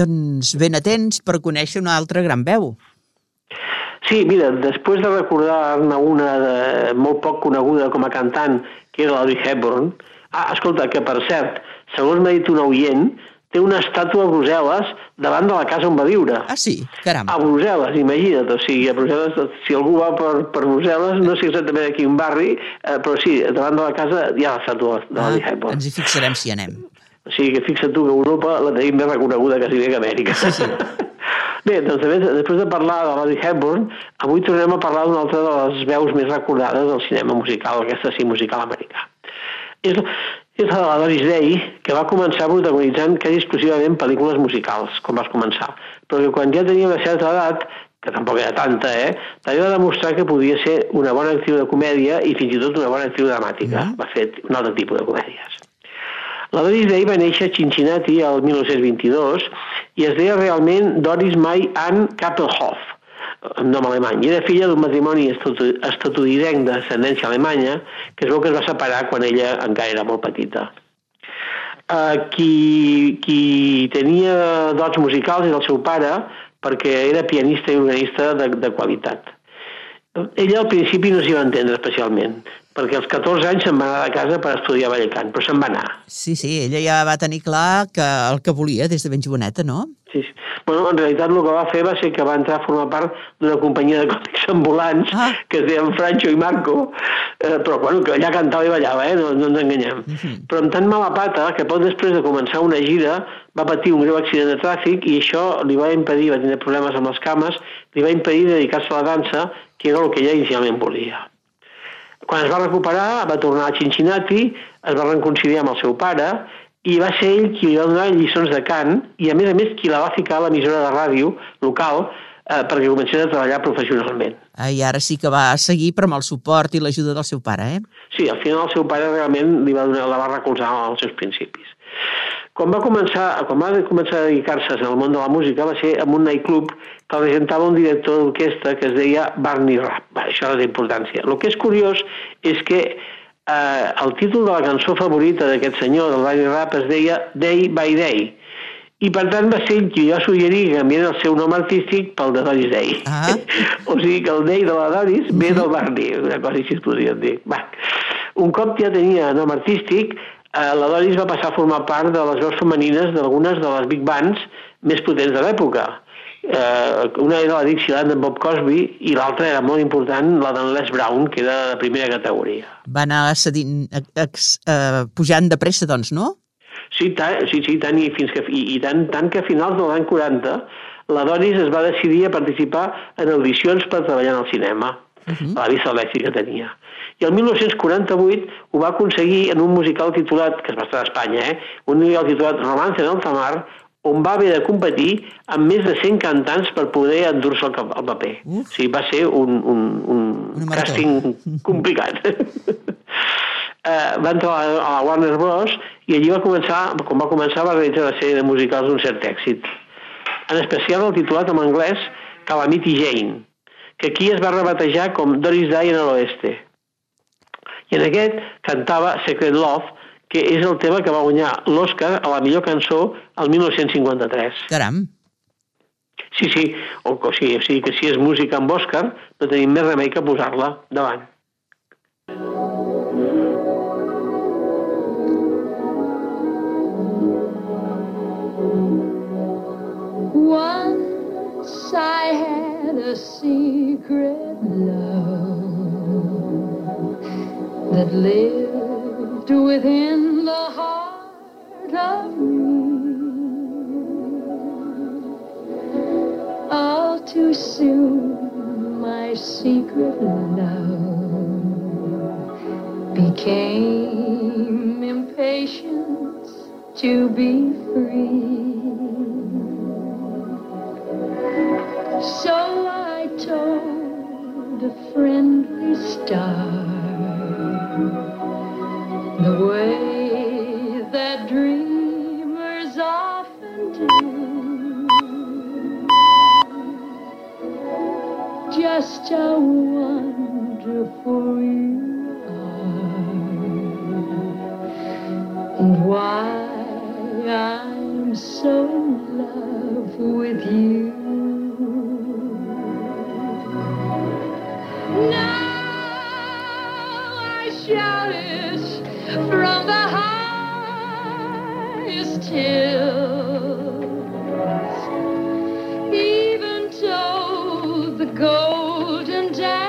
Doncs ben atents per conèixer una altra gran veu. Sí, mira, després de recordar-ne una de, molt poc coneguda com a cantant, que era l'Audrey Hepburn, ah, escolta, que per cert, segons m'ha dit un oient, té una estàtua a Brussel·les davant de la casa on va viure. Ah, sí? Caram. A Brussel·les, imagina't. O sigui, a Brussel·les, si algú va per, per Brussel·les, no sé exactament a quin barri, eh, però sí, davant de la casa hi ha l'estàtua de Ah, ens hi fixarem si anem. O sigui que fixa't tu que Europa la tenim més reconeguda quasi bé que Amèrica. Sí, sí. Bé, doncs després de parlar de l'Audrey Hepburn, avui tornem a parlar d'una altra de les veus més recordades del cinema musical, aquesta sí, musical americà. És, és la de la Doris Day, que va començar protagonitzant quasi exclusivament pel·lícules musicals, com vas començar, però que quan ja tenia una certa edat, que tampoc era tanta, eh, també va demostrar que podia ser una bona actriu de comèdia i fins i tot una bona actriu dramàtica. Mm. Va fer un altre tipus de comèdies. La Doris Day va néixer a Cincinnati el 1922 i es deia realment Doris May Ann Kappelhoff, nom alemany, i era filla d'un matrimoni estatu- estatunidenc d'ascendència alemanya que es veu que es va separar quan ella encara era molt petita. Uh, qui, qui tenia dots musicals era el seu pare perquè era pianista i organista de, de qualitat. Ella al principi no s'hi va entendre especialment, perquè als 14 anys se'n va anar de casa per estudiar ball i cant, però se'n va anar. Sí, sí, ella ja va tenir clar que el que volia des de ben joveneta, no? Sí, sí. Bueno, en realitat el que va fer va ser que va entrar a formar part d'una companyia de còmics ambulants Ah. que es deien Francho i Marco, eh, però bueno, que allà cantava i ballava, eh? no, no ens enganyem. Però amb tan mala pata que poc després de començar una gira va patir un greu accident de tràfic i això li va impedir, va tenir problemes amb les cames, li va impedir dedicar-se a la dansa, que era el que ella inicialment volia. Quan es va recuperar, va tornar a Cincinnati, es va reconciliar amb el seu pare i va ser ell qui li va donar lliçons de cant i, a més a més, qui la va ficar a l'emissora de ràdio local eh, perquè comencés a treballar professionalment. Ah, I ara sí que va seguir, però amb el suport i l'ajuda del seu pare, eh? Sí, al final el seu pare realment li va donar, la va recolzar als seus principis. Quan va començar, quan va començar a dedicar-se al món de la música va ser en un nightclub que el regentava un director d'orquestra que es deia Barney Rapp. Va, això és d'importància. El que és curiós és que eh, el títol de la cançó favorita d'aquest senyor, del Barney Rapp, es deia Day by Day. I per tant va ser qui va suggerir que canviés el seu nom artístic pel de Doris Day. Ah. o sigui que el Day de la Doris ve del Barney, una cosa així es podria dir. Va. Un cop ja tenia nom artístic, eh, la Doris va passar a formar part de les veus femenines d'algunes de les big bands més potents de l'època. Eh, una era la Dixieland de Bob Cosby i l'altra era molt important, la d'en Les Brown, que era de primera categoria. Va anar cedint, ex, eh, pujant de pressa, doncs, no? Sí, tant, sí, sí, tant, i, fins que, i, i tant, tant que a finals dels anys 40 la Doris es va decidir a participar en audicions per treballar en el cinema, uh -huh. la vista de l'èxit que tenia. I el 1948 ho va aconseguir en un musical titulat, que es va estar a Espanya, eh? un musical titulat Romance en alta mar, on va haver de competir amb més de 100 cantants per poder endur-se el, el paper. Uf. O sigui, va ser un, un, un marató. càsting complicat. eh, va entrar a la, Warner Bros. i allí va començar, com va començar, va realitzar una sèrie de musicals d'un cert èxit. En especial el titulat en anglès Calamity Jane, que aquí es va rebatejar com Doris Day en l'oeste. I en aquest cantava Secret Love, que és el tema que va guanyar l'Oscar a la millor cançó el 1953. Caram. Sí, sí, o, o, sigui, o sigui que si és música amb Òscar, no tenim més remei que posar-la davant. Once I had a secret love that lived within the heart of me. All too soon, my secret love became impatient to be free. dark. From the highest hills, even though the golden daffodils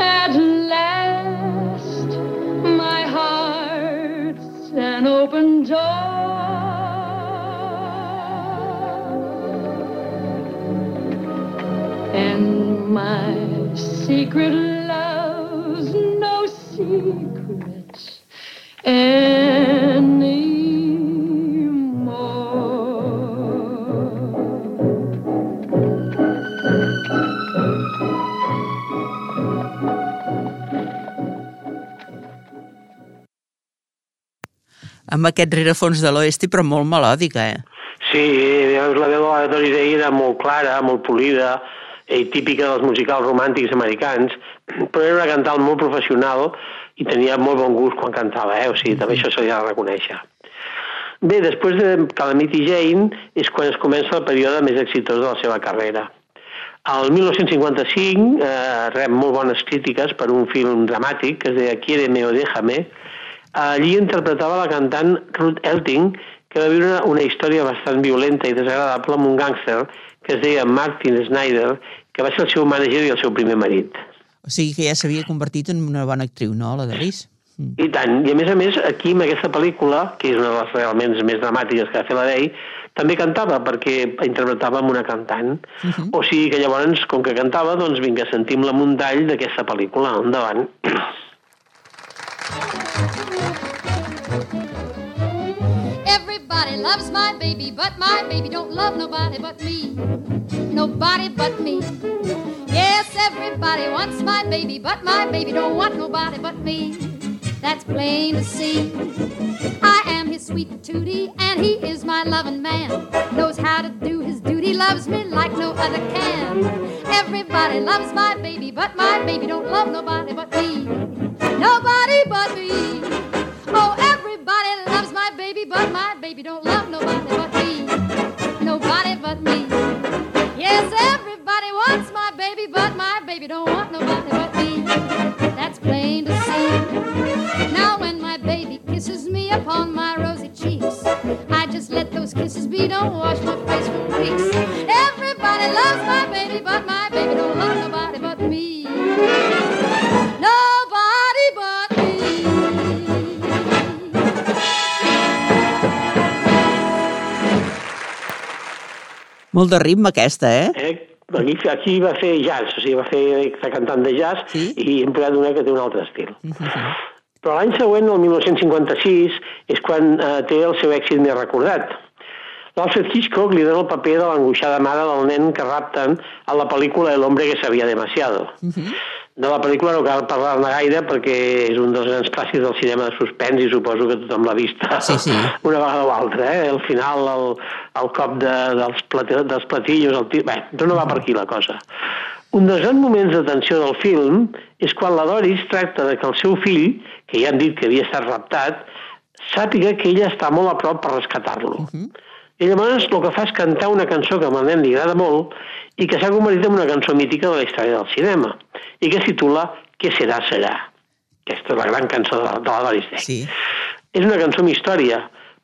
at last my heart's an open door. And my secret love's no secret anymore. Amb aquest rerefons de l'oest, però molt melòdica, eh? Sí, veus, la veu de la Doris Day era molt clara, molt polida, i típica dels musicals romàntics americans, però era una cantant molt professional i tenia molt bon gust quan cantava, eh? o sigui, també això se li ha de reconèixer. Bé, després de Calamity Jane és quan es comença el període més exitós de la seva carrera. El 1955 eh, rep molt bones crítiques per un film dramàtic que es deia Quiéreme o déjame. Allí interpretava la cantant Ruth Elting, que va viure una, una història bastant violenta i desagradable amb un gàngster que es deia Martin Snyder, que va ser el seu mànager i el seu primer marit. O sigui que ja s'havia convertit en una bona actriu, no, la Doris? Mm. I tant. I a més a més, aquí en aquesta pel·lícula, que és una de les realment més dramàtiques que va fer la Day, també cantava perquè interpretava amb una cantant. Uh Mhm. -huh. O sigui que llavors, com que cantava, doncs vinga, sentim la muntall d'aquesta pel·lícula. Endavant. Loves my baby, but my baby don't love nobody but me. Nobody but me. Yes, everybody wants my baby, but my baby don't want nobody but me. That's plain to see. I am his sweet tootie, and he is my loving man. Knows how to do his duty, loves me like no other can. Everybody loves my baby, but my baby don't love nobody but me. Nobody but me. Oh, everybody loves my baby, but my baby don't love weeks. Everybody loves my baby, but my baby don't love nobody but me. Nobody but me. Molt de ritme aquesta, eh? Eh? Aquí, aquí va fer jazz, o sigui, va fer està cantant de jazz Sí? i hem posat una que té un altre estil. Però l'any següent, el 1956, és quan eh, té el seu èxit més recordat. L'Alfred Hitchcock li dona el paper de l'angoixada mare del nen que rapten a la pel·lícula El hombre que sabia demasiado. De la pel·lícula no cal parlar-ne gaire perquè és un dels grans clàssics del cinema de suspens i suposo que tothom l'ha vista Sí, sí. una vegada o altra. Eh? Al final, el, el cop de, dels, plati, dels platillos... El tir... Bé, però no va per aquí la cosa. Un dels grans moments de tensió del film és quan la Doris tracta de que el seu fill, que ja han dit que havia estat raptat, sàpiga que ella està molt a prop per rescatar-lo. Uh -huh. I llavors el que fa és cantar una cançó que al nen li agrada molt i que s'ha convertit en una cançó mítica de la història del cinema i que es titula Què serà, serà. Aquesta és la gran cançó de la, de la Doris Day. Sí. És una cançó amb història,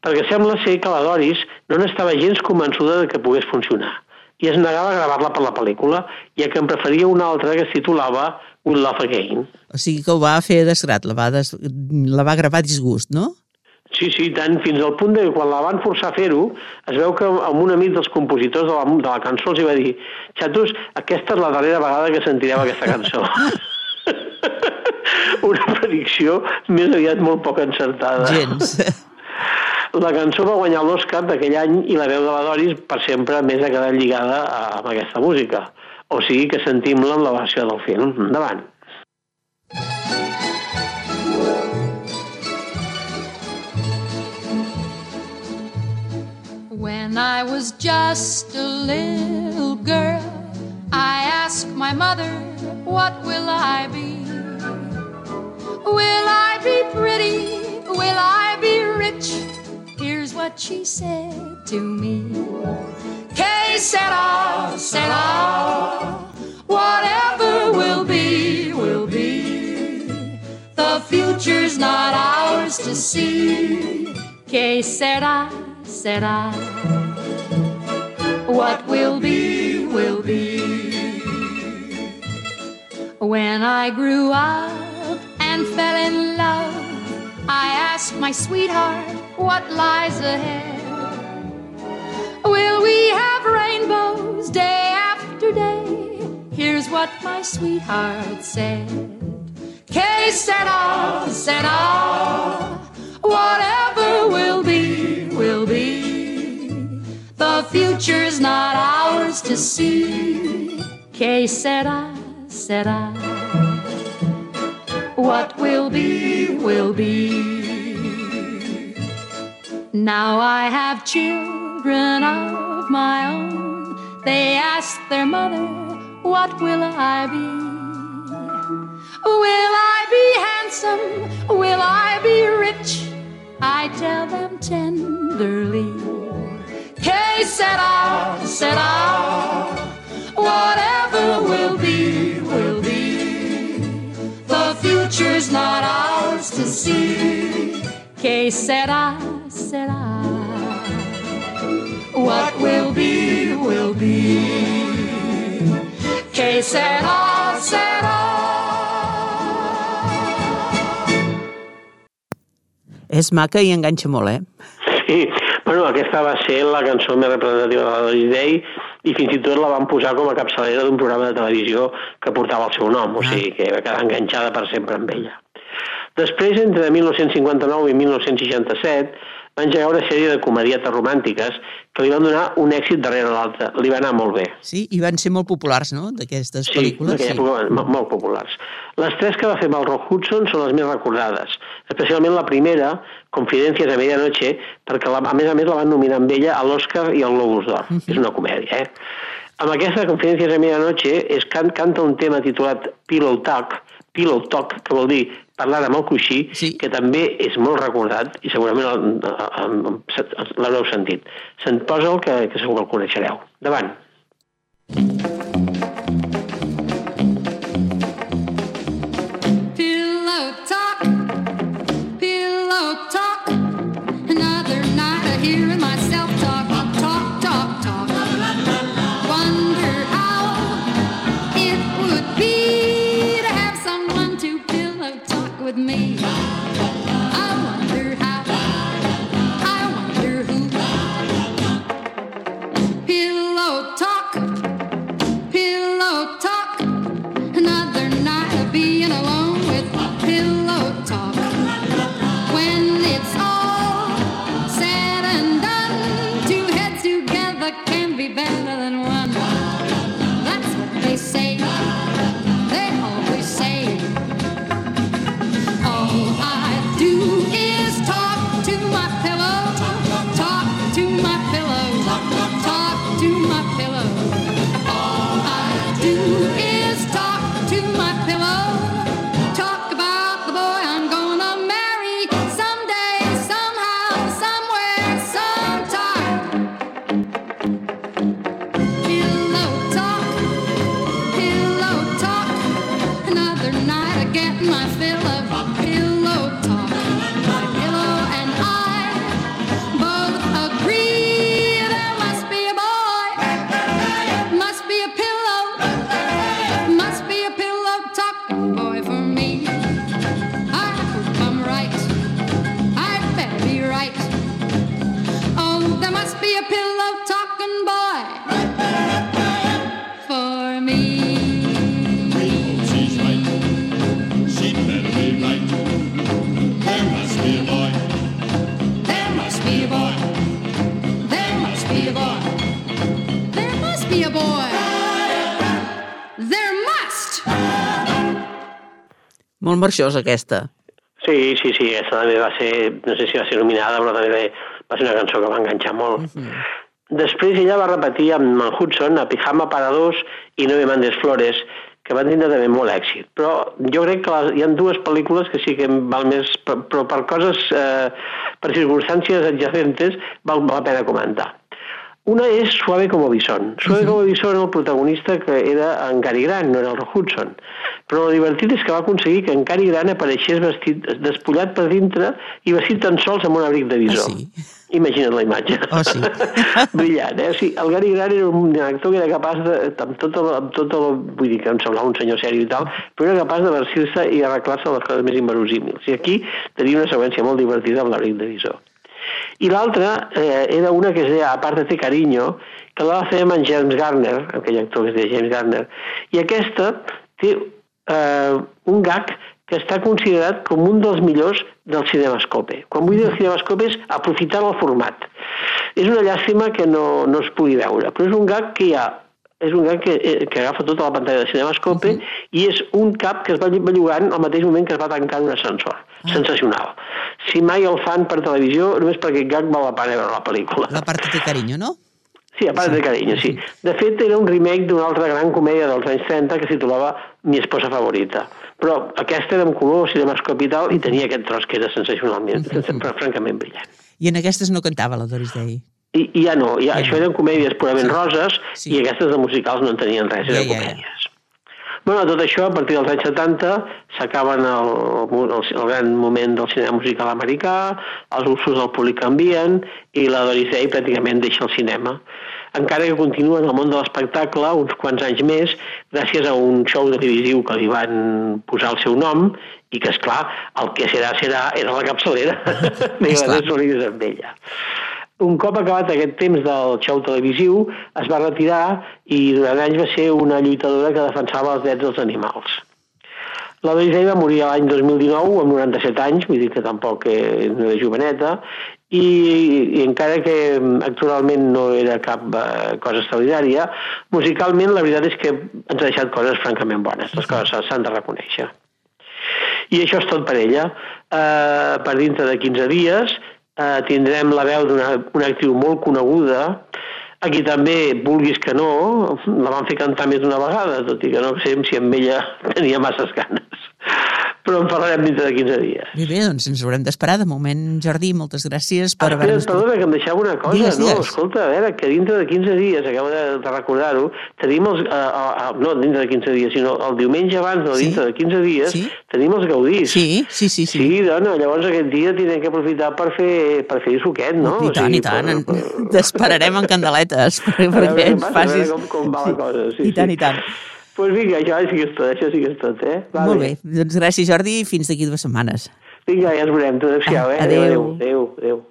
perquè sembla ser que la Doris no n'estava gens convençuda de que pogués funcionar i es negava a gravar-la per la pel·lícula, ja que en preferia una altra que es titulava We Love Again. O sigui que ho va fer desgrat, la va, des... la va gravar a disgust, no? Sí, sí, tant, fins al punt de que quan la van forçar a fer-ho, es veu que amb un amic dels compositors de la, de la cançó els hi va dir xatos, aquesta és la darrera vegada que sentireu aquesta cançó. una predicció més aviat molt poc encertada. Gens. La cançó va guanyar l'Oscar d'aquell any i la veu de la Doris per sempre més ha quedat lligada a, amb aquesta música. O sigui que sentim-la en la versió del film. Endavant. When I was just a little girl, I asked my mother, What will I be? Will I be pretty? Will I be rich? Here's what she said to me. Que sera, sera, whatever will be, will be. The future's not ours to see. Que sera, sera, what will be, will be. When I grew up and fell in love, I asked my sweetheart what lies ahead. Will we have rainbows day after day? Here's what my sweetheart said. Que sera, sera, future's not ours to see. Que sera, sera. What will be, will be. Now I have children of my own. They ask their mother, What will I be? Will I be handsome? Will I be rich? I tell them tenderly. Que sera, sera. Whatever will be, will be. The future's not ours to see. Que sera, sera. What will be, will be. Que sera, sera. És maca i enganxa molt, eh? Sí, bueno, aquesta va ser la cançó més representativa de la Doris Day i fins i tot la van posar com a capçalera d'un programa de televisió que portava el seu nom, o sigui que va quedar enganxada per sempre amb ella. Després, entre 1959 i 1967, va engegar una sèrie de comedietes romàntiques que li van donar un èxit darrere l'altre. Li va anar molt bé. Sí, i van ser molt populars, no?, d'aquestes Sí, pel·lícules. d'aquella època van- mo- molt populars. Les tres que va fer amb el Rock Hudson són les més recordades, especialment la primera, Confidencias a Medianoche, perquè la, a més a més la van nominar amb ella a l'Oscar i al Globus d'Or. És una comèdia, eh? Amb aquesta Confidencias a Medianoche es can, canta un tema titulat Pillow Talk, Pillow Talk, que vol dir parlar amb el coixí, Sí. que també és molt recordat i segurament l'haureu sentit. Se'n posa el que, que segur que el coneixereu. Davant. Pillow with me. My Must. Molt marxosa, aquesta. Sí, sí, sí, aquesta també va ser, no sé si va ser nominada, però també va ser una cançó que va enganxar molt. Després ella va repetir amb en Hudson a Pijama para dos i No me mandes flores, que van tindre també molt èxit. Però jo crec que les, hi ha dues pel·lícules que sí que val més, però, però per coses, eh, per circumstàncies adjacentes, val la pena comentar. Una és Suave como Bison. Suave como Bison, el protagonista que era en Cary Grant, no era el Hudson. Però el divertit és que va aconseguir que en Cary Grant apareixés vestit, despullat per dintre i vestit tan sols amb un abric de visor. Ah, sí? Imagina't la imatge. Oh, sí. Brillant, eh? O sigui, el Gary Grant era un actor que era capaç de, amb tot el, amb tot el, vull dir que em semblava un senyor sèrio i tal, però era capaç de vestir-se i arreglar-se les coses més inverosímils. I aquí tenia una seqüència molt divertida amb l'abric de visor. I l'altra eh, era una que es deia Aparte Cariño, que la va fer amb en James Garner, aquell actor que es deia James Garner, i aquesta té eh, un gag que està considerat com un dels millors del cinemascope. Quan vull dir el cinemascope és aprofitar el format. És una llàstima que no, no es pugui veure, però és un gag que hi ha és un gag que, eh, que agafa tota la pantalla de cinemascope uh -huh. i és un cap que es va bellugant al mateix moment que es va tancar un ascensor. -huh. Sensacional. Si mai el fan per televisió, només perquè aquest gag val la pena veure la pel·lícula. La parte de cariño, no? Sí, a part de carinyo, sí. De fet, era un remake d'una altra gran comèdia dels anys 30 que titulava Mi esposa favorita. Però aquesta era en color, cinemascopi i tal, i tenia aquest tros que era sensacionalment, però francament brillant. I en aquestes no cantava la Doris Day. I, i ja no, ja, Ja això no. eren comèdies purament Sí. roses Sí. i aquestes de musicals no en tenien res, eren Ja, ja, ja. comèdies. Bueno, tot això, a partir dels anys 70, s'acaben el, el, el gran moment del cinema musical americà, els usos del públic canvien i la Doris Day pràcticament deixa el cinema. Encara que continua en el món de l'espectacle uns quants anys més, gràcies a un show televisiu que li van posar el seu nom i que, és clar el que serà, serà, era la capçalera. M'agrada solides amb ella. Un cop acabat aquest temps del show televisiu, es va retirar i durant anys va ser una lluitadora que defensava els drets dels animals. La Doris Day va morir l'any 2019 amb 97 anys, vull dir que tampoc eh, no era joveneta, i, i encara que mm, actualment no era cap eh, cosa extraordinària, musicalment la veritat és que ens ha deixat coses francament bones, les coses s'han de reconèixer. I això és tot per ella. Uh, per dintre de 15 dies uh, tindrem la veu d'una una actriu molt coneguda, a qui també, vulguis que no, la van fer cantar més d'una vegada, tot i que no sé si amb ella tenia masses ganes. Però en parlarem dintre de 15 dies. Bé, bé, doncs ens haurem d'esperar. De moment, Jordi, moltes gràcies per Ah, espera, perdona, que em deixava una cosa. Digues, no, digues. escolta, a veure, que dintre de 15 dies, acabo de, de recordar-ho, tenim els... Uh, uh, no, dintre de 15 dies, sinó el diumenge abans, no, Sí? dintre de 15 dies, Sí? tenim els gaudís. Sí, sí, sí. sí. Sí, dona, llavors aquest dia tindrem que aprofitar per fer, per fer suquet, no? I tant, i tant. En- T'esperarem en candeletes per- A perquè què ens passa, a veure facis... com, com va la cosa. Sí, I tant, sí. i tant. Pues vinga, això sí que és tot, això sí que és tot, eh? Va Molt bé. Doncs gràcies, Jordi, i fins d'aquí dues setmanes. Vinga, ja ens veurem. Adéu-siau, eh? Adéu. Adéu, adéu. adéu.